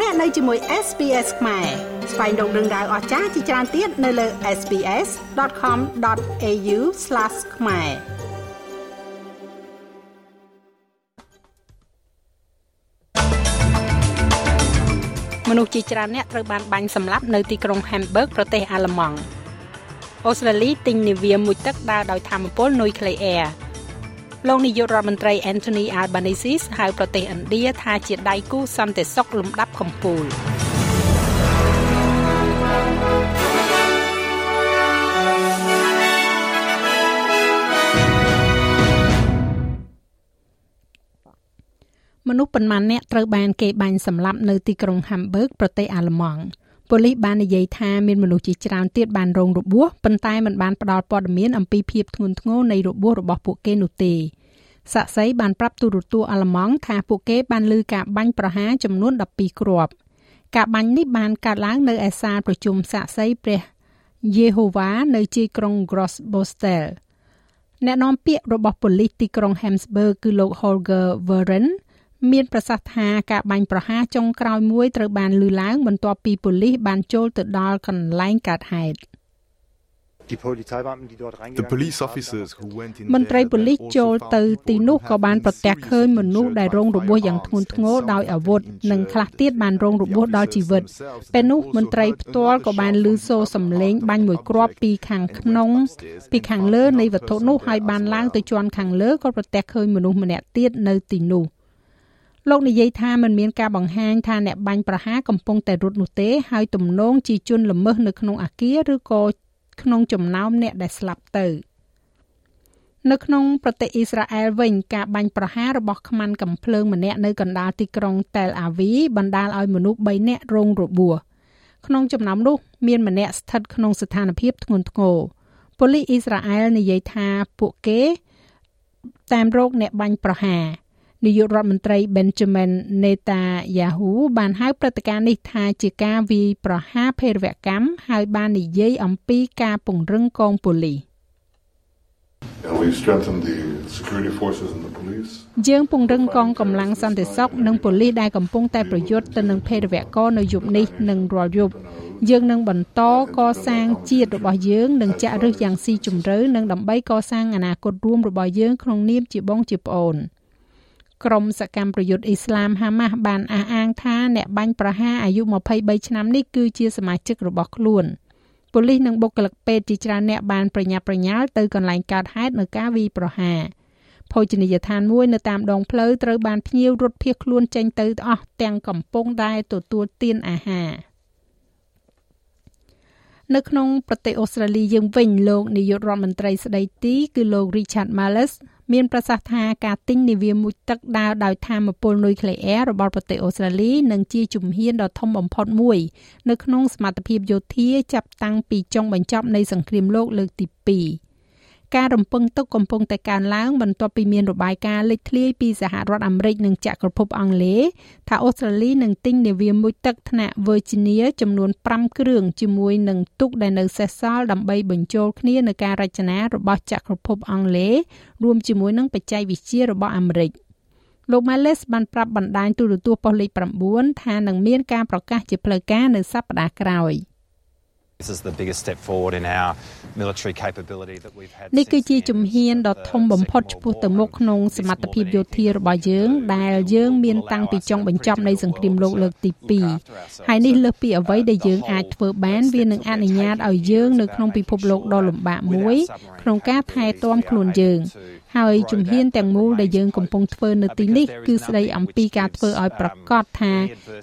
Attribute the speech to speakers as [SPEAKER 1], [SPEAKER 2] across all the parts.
[SPEAKER 1] លោកអ្នកនៅជាមួយ SPS ខ្មែរស្វែងរកដឹងដៅអស្ចារ្យជាច្រើនទៀតនៅលើ SPS.com.au/ ខ្មែរមនុស្សជាច្រើនអ្នកត្រូវបានបាញ់សម្លាប់នៅទីក្រុង Hamburg ប្រទេសអាល្លឺម៉ង់អូស្ត្រាលីទិញនាវាមួយទឹកដើរដោយធម្មពលនុយក្លេអ៊ែរ លោកនាយករដ្ឋមន្ត្រី Anthony Albanese ហៅប្រទេសឥណ្ឌាថាជាដៃគូសន្តិសុខលំដាប់កំពូលមនុស្សប៉ុន្មានអ្នកត្រូវបានគេបាញ់សម្លាប់នៅទីក្រុង Hamburg ប្រទេសអាល្លឺម៉ង់ ប៉ូលីសបាននិយាយថាមានមនុស្សជាច្រើនទៀតបានរងរបួសប៉ុន្តែមិនបានផ្ដល់ព័ត៌មានអំពីភាពធ្ងន់ធ្ងរនៃរបួសរបស់ពួកគេនោះទេសាក់សីបានប្រាប់ទូរទស្សន៍អាល្លឺម៉ង់ថាពួកគេបានលើការបាញ់ប្រហារចំនួន12គ្រាប់ការបាញ់នេះបានកើតឡើងនៅឯសាលប្រជុំសាក់សីព្រះយេហូវ៉ានៅជាយក្រុង Grossbostel អ្នកនាំពាក្យរបស់ប៉ូលីសទីក្រុង Hamburg គឺលោក Holger Warren មានប្រសាសន៍ថាការបាញ់ប្រហារចុងក្រោយមួយត្រូវបានលើកឡើងបន្ទាប់ពីប៉ូលីសបានចូលទៅដល់កន្លែងកើតហេតុមន្ត្រីប៉ូលីសចូលទៅទីនោះក៏បានប្រទះឃើញមនុស្សដែលរងរបួសយ៉ាងធ្ងន់ធ្ងរដោយអាវុធនិងខ្លះទៀតបានរងរបួសដល់ជីវិតពេលនោះមន្ត្រីផ្ទាល់ក៏បានឮសូរសំឡេងបាញ់មួយគ្រាប់ពីខាងក្នុងពីខាងលើនៃវត្ថុនោះហើយបានឡើងទៅជាន់ខាងលើក៏ប្រទះឃើញមនុស្សម្នាក់ទៀតនៅទីនោះ លោកនិយាយថាมันមានការបង្ហាញថាអ្នកបាញ់ប្រហារកំពុងតែរត់នោះទេហើយទំនងជាជនល្មើសនៅក្នុងអាគារឬក៏ក្នុងចំណោមអ្នកដែលស្លាប់ទៅនៅក្នុងប្រទេសអ៊ីស្រាអែលវិញការបាញ់ប្រហាររបស់ខ្មាន់កំភ្លើងម្នាក់នៅកណ្ដាលទីក្រុងតែលអាវីបណ្ដាលឲ្យមនុស្ស3នាក់រងរបួសក្នុងចំណោមនោះមានម្នាក់ស្ថិតក្នុងស្ថានភាពធ្ងន់ធ្ងរប៉ូលីសអ៊ីស្រាអែលនិយាយថាពួកគេតាមរោគអ្នកបាញ់ប្រហារ នាយករដ្ឋមន្ត្រី Benjamin Netanyahu បានហៅព្រឹត្តិការណ៍នេះថាជាការវាយប្រហារភេរវកម្មហើយបាននិយាយអំពីការពង្រឹងកងប៉ូលីសយើងពង្រឹងកងកម្លាំងសន្តិសុខនិងប៉ូលីសដែលកំពុងតែប្រយុទ្ធទៅនឹងភេរវករនៅយប់នេះនិងរាល់យប់យើងនឹងបន្តកសាងជាតិរបស់យើងនិងចាក់ឫសយ៉ាងស៊ីជម្រៅនិងដើម្បីកសាងអនាគតរួមរបស់យើងក្នុងនាមជាបងជាប្អូន។ ក្រុមសកម្មប្រយុទ្ធអ៊ីស្លាមហាម៉ាស់បានអះអាងថាអ្នកបាញ់ប្រហារអាយុ23ឆ្នាំនេះគឺជាសមាជិករបស់ខ្លួនប៉ូលីសនិងបុគ្គលិកពេទ្យជាច្រើនអ្នកបានប្រញាប់ប្រញាល់ទៅកន្លែងកើតហេតុនៅការវាយប្រហារភោជនីយដ្ឋានមួយនៅតាមដងផ្លូវត្រូវបានភ្ញៀវរត់ភៀសខ្លួនចេញទៅអស់ទាំងកំពុងតែទទួលទានអាហារនៅក្នុងប្រទេសអូស្ត្រាលីយើងវិញលោកនាយករដ្ឋមន្ត្រីស្ដីទីគឺលោក Richard Marles មានប្រសាសន៍ថាការទិញនាវាមួយទឹកដើរដោយថាមពលនុយក្លេអ៊ែររបស់ប្រទេសអូស្ត្រាលីនឹងជាជំហានដ៏ធំបំផុតមួយ នៅក្នុងសមត្ថភាពយោធាចាប់តាំងពីចុងបញ្ចប់នៃសង្គ្រាមលោកលើកទី2 ការរំពឹងទុកកំពុងតែកើនឡើងបន្ទាប់ពីមានរបាយការណ៍លេចធ្លាយពីសហរដ្ឋអាមេរិកនិងចក្រភពអង់គ្លេសថាអូស្ត្រាលីនឹងទិញនាវាមួយទឹកថ្នាក់ Virginia ចំនួន5គ្រឿងជាមួយនឹងទូកដែលនៅសេសសល់ដើម្បីបញ្ចូលគ្នានឹងការរចនារបស់ចក្រភពអង់គ្លេសរួមជាមួយនឹងបច្ចេកវិទ្យារបស់អាមេរិកលោក Males បានប្រាប់បណ្ដាញទូរទស្សន៍ប៉ុស្តិ៍លេខ9ថានឹងមានការប្រកាសជាផ្លូវការនៅសប្តាហ៍ក្រោយ។ នេះគឺជាជំហានដ៏ធំបំផុតឆ្ពោះទៅមុខក្នុងសមត្ថភាពយោធារបស់យើង ដែលយើងមានតាំងពីចុងបញ្ចប់នៃសង្គ្រាមលោកលើកទី2ហើយនេះលើសពីអ្វីដែលយើងអាចធ្វើបានវានឹងអនុញ្ញាតឲ្យយើងនៅក្នុងពិភពលោកដ៏លំបាកមួយក្នុងការថែទាំខ្លួនយើង ហើយជំហានទាំងមូលដែលយើងកំពុងធ្វើនៅទីនេះគឺស្ដីអំពីការធ្វើឲ្យប្រកាសថា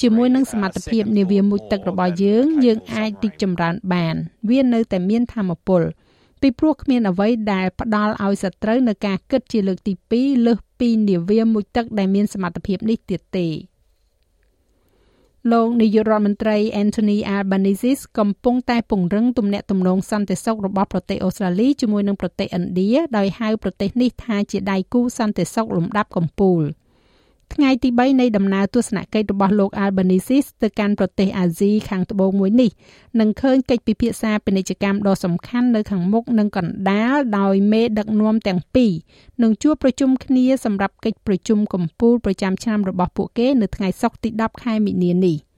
[SPEAKER 1] ជាមួយនឹងសមត្ថភាពនាវាមុជទឹករបស់យើង យើងអាចរីកចម្រើនបាន វានៅតែមានធម៌ពលពីព្រោះគ្មានអ្វីដែលផ្ដល់ឲ្យសត្រូវនៅការគិតជាលើកទី2លើសពីនាវាមុជទឹកដែលមានសមត្ថភាពនេះទៀតទេ លោកនាយករដ្ឋមន្ត្រី Anthony Albanese កំពុងតែពង្រឹងទំនាក់ទំនងសន្តិសុខរបស់ប្រទេសអូស្ត្រាលីជាមួយនឹងប្រទេសឥណ្ឌាដោយហៅប្រទេសនេះថាជាដៃគូសន្តិសុខលំដាប់កំពូល ថ្ងៃទី3នៃដំណើរទស្សនកិច្ចរបស់លោក Albanese ទៅកាន់ប្រទេសអាស៊ីខាងត្បូងមួយនេះនឹងឃើញកិច្ចពិភាក្សាពាណិជ្ជកម្មដ៏សំខាន់នៅខាងមុខនឹងកណ្ដាលដោយមេដឹកនាំទាំងពីរនឹងជួបប្រជុំគ្នាសម្រាប់កិច្ចប្រជុំកំពូលប្រចាំឆ្នាំរបស់ពួកគេនៅថ្ងៃសុក្រទី10ខែមិនិនានេះ។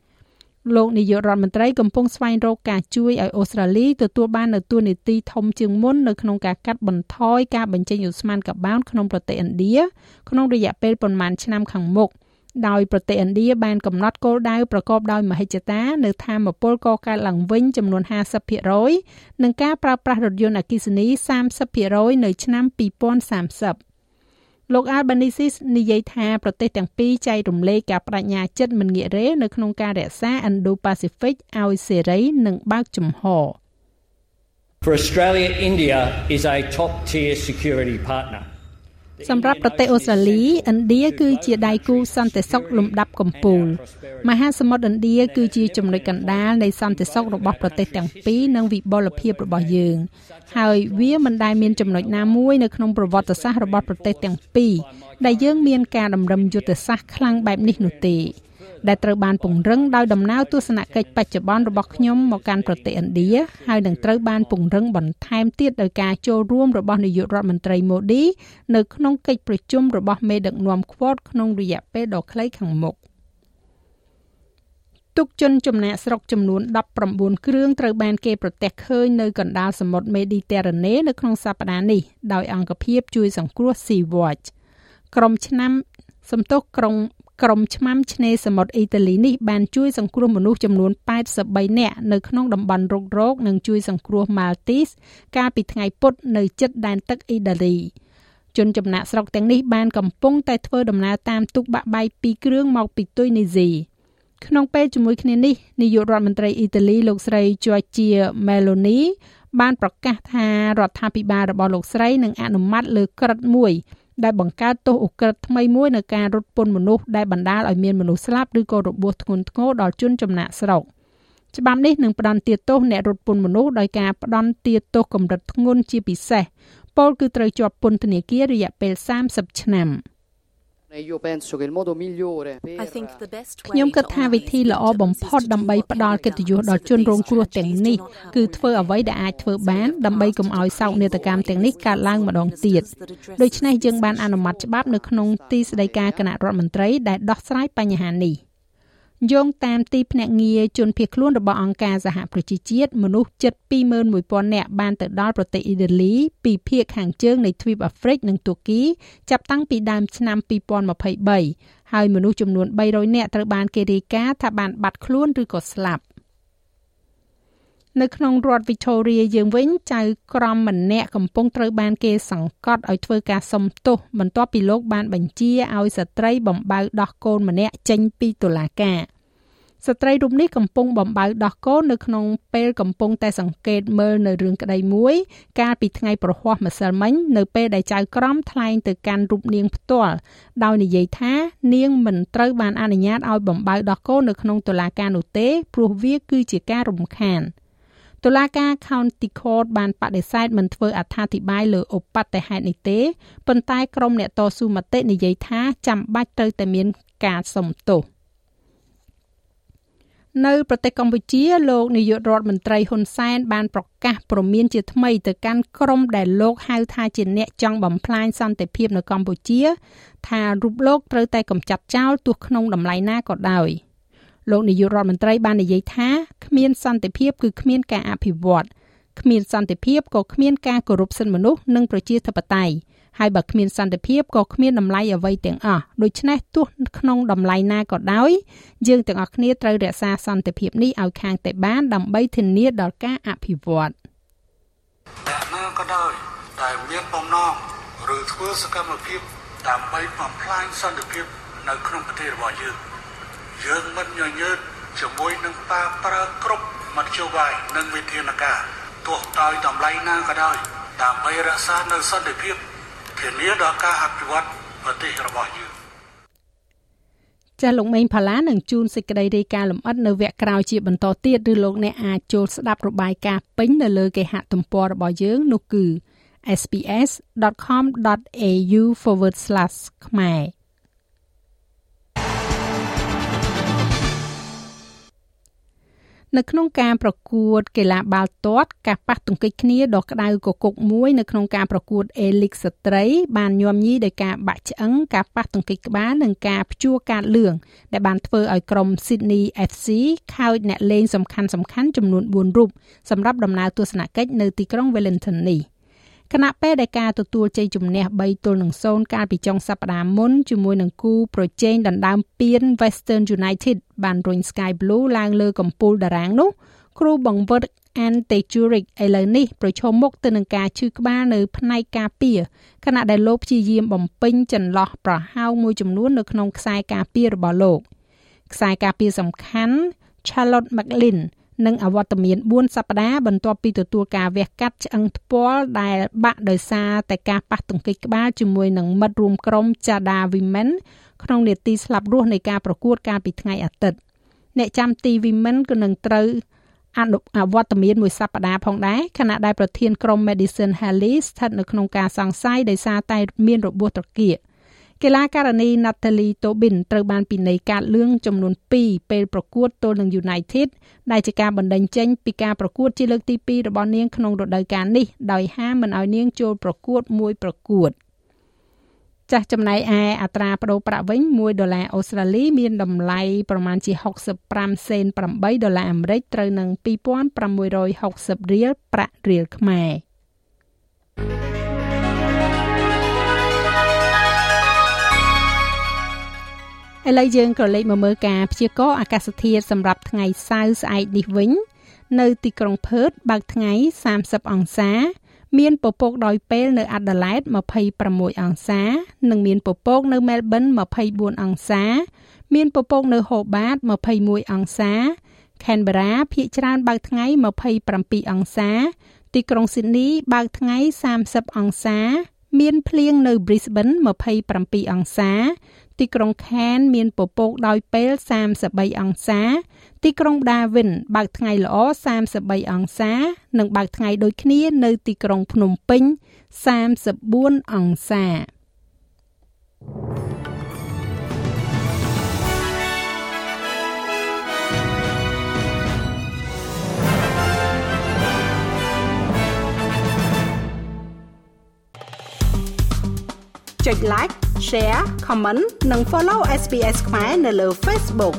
[SPEAKER 1] លោកនាយករដ្ឋមន្ត្រីកំពុងស្វែងរកការជួយឲ្យអូស្ត្រាលីទទួលបាននូវទួនាទីធំជាងមុននៅក្នុងការកាត់បន្ថយការបញ្ចេញឧស្ម័នកាបូនក្នុងប្រទេសឥណ្ឌាក្នុងរយៈពេលប្រមាណឆ្នាំខាងមុខដោយប្រទេសឥណ្ឌាបានកំណត់គោលដៅប្រកបដោយមហិច្ឆតានៅធម្មពលកកើតឡើងវិញចំនួន50%និងការប្រើប្រាស់រថយន្តអគ្គិសនី30%នៅឆ្នាំ2030 លោក Albanese និយាយថាប្រទេសទាំងពីរចែករំលែកការបដិញ្ញាចិត្តមិនងាករេនៅក្នុងការរក្សា Indo-Pacific ឲ្យសេរីនិងបើកចំហ
[SPEAKER 2] For Australia India is a top tier security partner
[SPEAKER 1] សម្រាប់ប្រទេសអូស្ត្រាលីឥណ្ឌាគឺជាដៃគូសន្តិសុខលំដាប់កំពូលមហាសមុទ្រឥណ្ឌាគឺជាចំណុចកណ្ដាលនៃសន្តិសុខរបស់ប្រទេសទាំងពីរនិងវិបុលភាពរបស់យើង ហើយវាមិនដែលមានចំណុចណាមួយនៅក្នុងប្រវត្តិសាស្ត្ររបស់ប្រទេសទាំងពីរដែលយើងមានការតម្រឹមយុទ្ធសាស្ត្រខ្លាំងបែបនេះនោះទេ ដែលត្រូវបានពង្រឹងដោយដំណើរទស្សនកិច្ចបច្ចុប្បន្នរបស់ខ្ញុំមកកាន់ប្រទេសឥណ្ឌាហើយនឹងត្រូវបានពង្រឹងបន្ថែមទៀតដោយការចូលរួមរបស់នាយករដ្ឋមន្ត្រីម៉ូឌីនៅក្នុងកិច្ចប្រជុំរបស់មេដឹកនាំ Quad ក្នុងរយៈពេលដ៏ខ្លីខាងមុខទុកជនចំណាក់ស្រុកចំនួន19គ្រឿងត្រូវបានគេប្រទះឃើញនៅកណ្ដាលសមុទ្រមេឌីទែរ៉ាណេនៅក្នុងសប្តាហ៍នេះដោយអង្គភាពជួយសង្គ្រោះ Sea Watch ក្រុមឆ្នាំសំទោសក្រុង ក្រុមឆ្មាំឆ្នេរសមុទ្រអ៊ីតាលីនេះបានជួយសង្គ្រោះមនុស្សចំនួន83នាក់នៅក្នុងតំបន់រុករកនិងជួយសង្គ្រោះ Maltese កាលពីថ្ងៃពុធនៅជិតដែនទឹកអ៊ីតាលីជនចំណាក់ស្រុកទាំងនេះបានកំពុងតែធ្វើដំណើរតាមទូកបាក់បែកពីរគ្រឿងមកពីទុយនីស៊ីក្នុងពេលជាមួយគ្នានេះនាយករដ្ឋមន្ត្រីអ៊ីតាលីលោកស្រី Giorgia Meloni បានប្រកាសថារដ្ឋាភិបាលរបស់លោកស្រីនឹងអនុម័តលើក្រិតមួយ ដែលបង្កើតទោសឧក្រិដ្ឋថ្មីមួយនៅការរត់ពន្ធមនុស្សដែលបណ្ដាលឲ្យមានមនុស្សស្លាប់ឬក៏របួសធ្ងន់ធ្ងរដល់ជនចំណាក់ស្រុកច្បាប់នេះនឹងផ្ដន្ទាទោសអ្នករត់ពន្ធមនុស្សដោយការផ្ដន្ទាទោសកម្រិតធ្ងន់ជាពិសេសពលគឺត្រូវជាប់ពន្ធនាគាររយៈពេល30ឆ្នាំ។
[SPEAKER 3] Io penso che il modo migliore per
[SPEAKER 1] ខ្ញុំគិតថាវិធីល្អបំផុតដើម្បីផ្ដល់កិត្តិយសដល់ជនរងគ្រោះទាំងនេះគឺធ្វើអ្វីដែលអាចធ្វើបានដើម្បីកុំឲ្យសោកនាដកម្មទាំងនេះកើតឡើងម្ដងទៀតដូច្នេះយើងបានអនុម័តច្បាប់នៅក្នុងទីស្តីការគណៈរដ្ឋមន្ត្រីដែលដោះស្រាយបញ្ហានេះ។ យោងតាមទីភ្នាក់ងារជនភៀសខ្លួនរបស់អង្គការសហប្រជាជាតិមនុស្សជិត21000នាក់បានទៅដល់ប្រទេសអ៊ីតាលីពីភាគខាងជើងនៃទ្វីបអាហ្វ្រិកនិងទូគីចាប់តាំងពីដើមឆ្នាំ2023ហើយមនុស្សចំនួន300នាក់ត្រូវបានគេរាយការណ៍ថាបានបាត់ខ្លួនឬក៏ស្លាប់ នៅក្នុងរដ្ឋ Victoria យើងវិញចៅក្រមម្នាក់កំពុងត្រូវបានគេសង្កត់ឲ្យធ្វើការសុំទោសបន្ទាប់ពីលោកបានបញ្ជាឲ្យស្ត្រីបំបៅដោះកូនម្នាក់ចេញពីតុលាការស្ត្រីរូបនេះកំពុងបំបៅដោះកូននៅក្នុងពេលកំពុងតែសង្កេតមើលនៅរឿងក្តីមួយ កាលពីថ្ងៃប្រហ័សម្សិលមិញនៅពេលដែលចៅក្រមថ្លែងទៅកាន់រូបនាងផ្ទាល់ដោយនិយាយថា នាងមិនត្រូវបានអនុញ្ញាតឲ្យបំបៅដោះកូននៅក្នុងតុលាការនោះទេព្រោះវាគឺជាការរំខាន។ តុលាការ County Court បានបដិសេធមិនធ្វើអត្ថាធិប្បាយលើឧបត្តិហេតុនេះទេប៉ុន្តែក្រុមអ្នកតស៊ូមតិនិយាយថាចាំបាច់ត្រូវតែមានការសុំទោសនៅប្រទេសកម្ពុជាលោកនាយករដ្ឋមន្ត្រីហ៊ុនសែនបានប្រកាសព្រមានជាថ្មីទៅកាន់ក្រុមដែលលោកហៅថាជាអ្នកចង់បំផ្លាញសន្តិភាពនៅកម្ពុជា ថារូបលោកត្រូវតែកម្ចាត់ចោលទោះក្នុងតម្លៃណាក៏ដោយ។ លោកនាយករដ្ឋមន្ត្រីបាននិយាយថាគ្មានសន្តិភាពគឺគ្មានការអភិវឌ្ឍគ្មានសន្តិភាពក៏គ្មានការគោរពសិទ្ធិមនុស្សនិងប្រជាធិបតេយ្យហើយបើគ្មានសន្តិភាពក៏គ្មានតម្លៃអ្វីទាំងអស់ដូច្នេះទោះក្នុងតម្លៃណាក៏ដោយយើងទាំងអស់គ្នាត្រូវរក្សាសន្តិភាពនេះឲ្យខាងតែបានដើម្បីធានាដល់ការអភិវឌ្ឍ
[SPEAKER 4] អ្នកណាក៏ដោយដែលមានបំណងឬធ្វើសកម្មភាពដើម្បីបំផ្លាញសន្តិភាពនៅក្នុងប្រទេសរបស់យើង យើងមិនញញើតជាមួយនឹងប៉ាប្រើគ្រប់មធ្យោបាយនិងវិធានការទោះដោយតម្លៃណាក៏ដោយដើម្បីរក្សានៅសន្តិភាពធានាដល់ការអភិវឌ្ឍប្រទេសរបស់យើង
[SPEAKER 1] ចាស់លោកមេងផាឡានឹងជូនសេចក្តីរាយការណ៍លម្អិតនៅវគ្គក្រោយជាបន្តទៀតឬលោកអ្នកអាចចូលស្ដាប់របាយការណ៍ពេញនៅលើគេហទំព័ររបស់យើងនោះគឺ sps.com.au/ ខ្មែរ នៅក្នុងការប្រកួតកីឡាបាល់ទាត់ការប៉ះទង្គិចគ្នាដ៏ក្តៅគគុកមួយនៅក្នុងការប្រកួត A-League ស្ត្រីបានញោមញីដោយការបាក់ឆ្អឹងការប៉ះទង្គិចក្បាលនិងការព្យួរកាតលឿងដែលបានធ្វើឲ្យក្រុម Sydney FC ខោចអ្នកលេងសំខាន់សំខាន់ចំនួន4រូបសម្រាប់ដំណើរទស្សនកិច្ចនៅទីក្រុង Wellington នេះ។ គណៈពេលដែលការទទួលជ័យជំនះ3ទល់នឹង0កាលពីចុងសប្តាហ៍មុនជាមួយនឹងគូប្រជែងដណ្ដើមពាន Western United បានរុញ Sky Blue ឡើងលើកំពូលតារាងនោះគ្រូបង្វឹក Ante Juric ឥឡូវនេះប្រឈមមុខទៅនឹងការឈឺក្បាលនៅផ្នែកការពារខណៈដែលលោកព្យាយាមបំពេញចន្លោះប្រហោងមួយចំនួននៅក្នុងខ្សែការពាររបស់លោកខ្សែការពារសំខាន់ Charlotte McLean និងអវត្តមាន4សប្តាហ៍បន្ទាប់ពីទទួលការវះកាត់ឆ្អឹងថ្ពាល់ដែលបាក់ដោយសារតែការប៉ះទង្គិចក្បាលជាមួយនឹងមិត្តរួមក្រុម Chada Women ក្នុងនេតិស្លាប់រស់នៃការប្រកួតកាលពីថ្ងៃអាទិត្យអ្នកចាំទី Women ក៏នឹងត្រូវអនុអវត្តមានមួយសប្តាហ៍ផងដែរខណៈដែលប្រធានក្រុម Madison Haley ស្ថិតនៅក្នុងការសង្ស័យដោយសារតែមានរបួសត្រគាក កីឡាករនី Natalie Tobin ត្រូវបានពិន័យកាតលឿងចំនួន2ពេលប្រកួតទល់នឹង United ដែលជាការបណ្តេញចេញពីការប្រកួតជាលើកទី2របស់នាងក្នុងរដូវកាលនេះដោយហាមមិនឲ្យនាងចូលប្រកួតមួយប្រកួតចាស់ចំណែកឯអត្រាប្តូរប្រាក់វិញ1ដុល្លារអូស្ត្រាលីមានតម្លៃប្រមាណជា65សេន8ដុល្លារអាមេរិកត្រូវនឹង2660រៀលប្រាក់រៀលខ្មែរ ឥឡូវយើងក៏លេខមកមើលការព្យាករណ៍អាកាសធាតុសម្រាប់ថ្ងៃសៅរ៍ស្អែកនេះវិញ នៅទីក្រុងផឺតបើកថ្ងៃ30អង្សា មានពពកដោយពេលនៅអាដាលេដ26អង្សា និងមានពពកនៅមែលប៊ន24អង្សា មានពពកនៅហូបាត21អង្សាខេនបេរ៉ាភាគច្រើនបើកថ្ងៃ27អង្សា ទីក្រុងស៊ីដនីបើកថ្ងៃ30អង្សា មានភ្លៀងនៅ Brisbane 27អង្សា ទីក្រុងខាន មានពពកដោយពេល33អង្សា ទីក្រុងដាវិន បើកថ្ងៃល្អ33អង្សា និងបើកថ្ងៃដូចគ្នា នៅទីក្រុងភ្នំពេញ34អង្សាចុច like share comment និង follow SPS ខ្មែរនៅលើ Facebook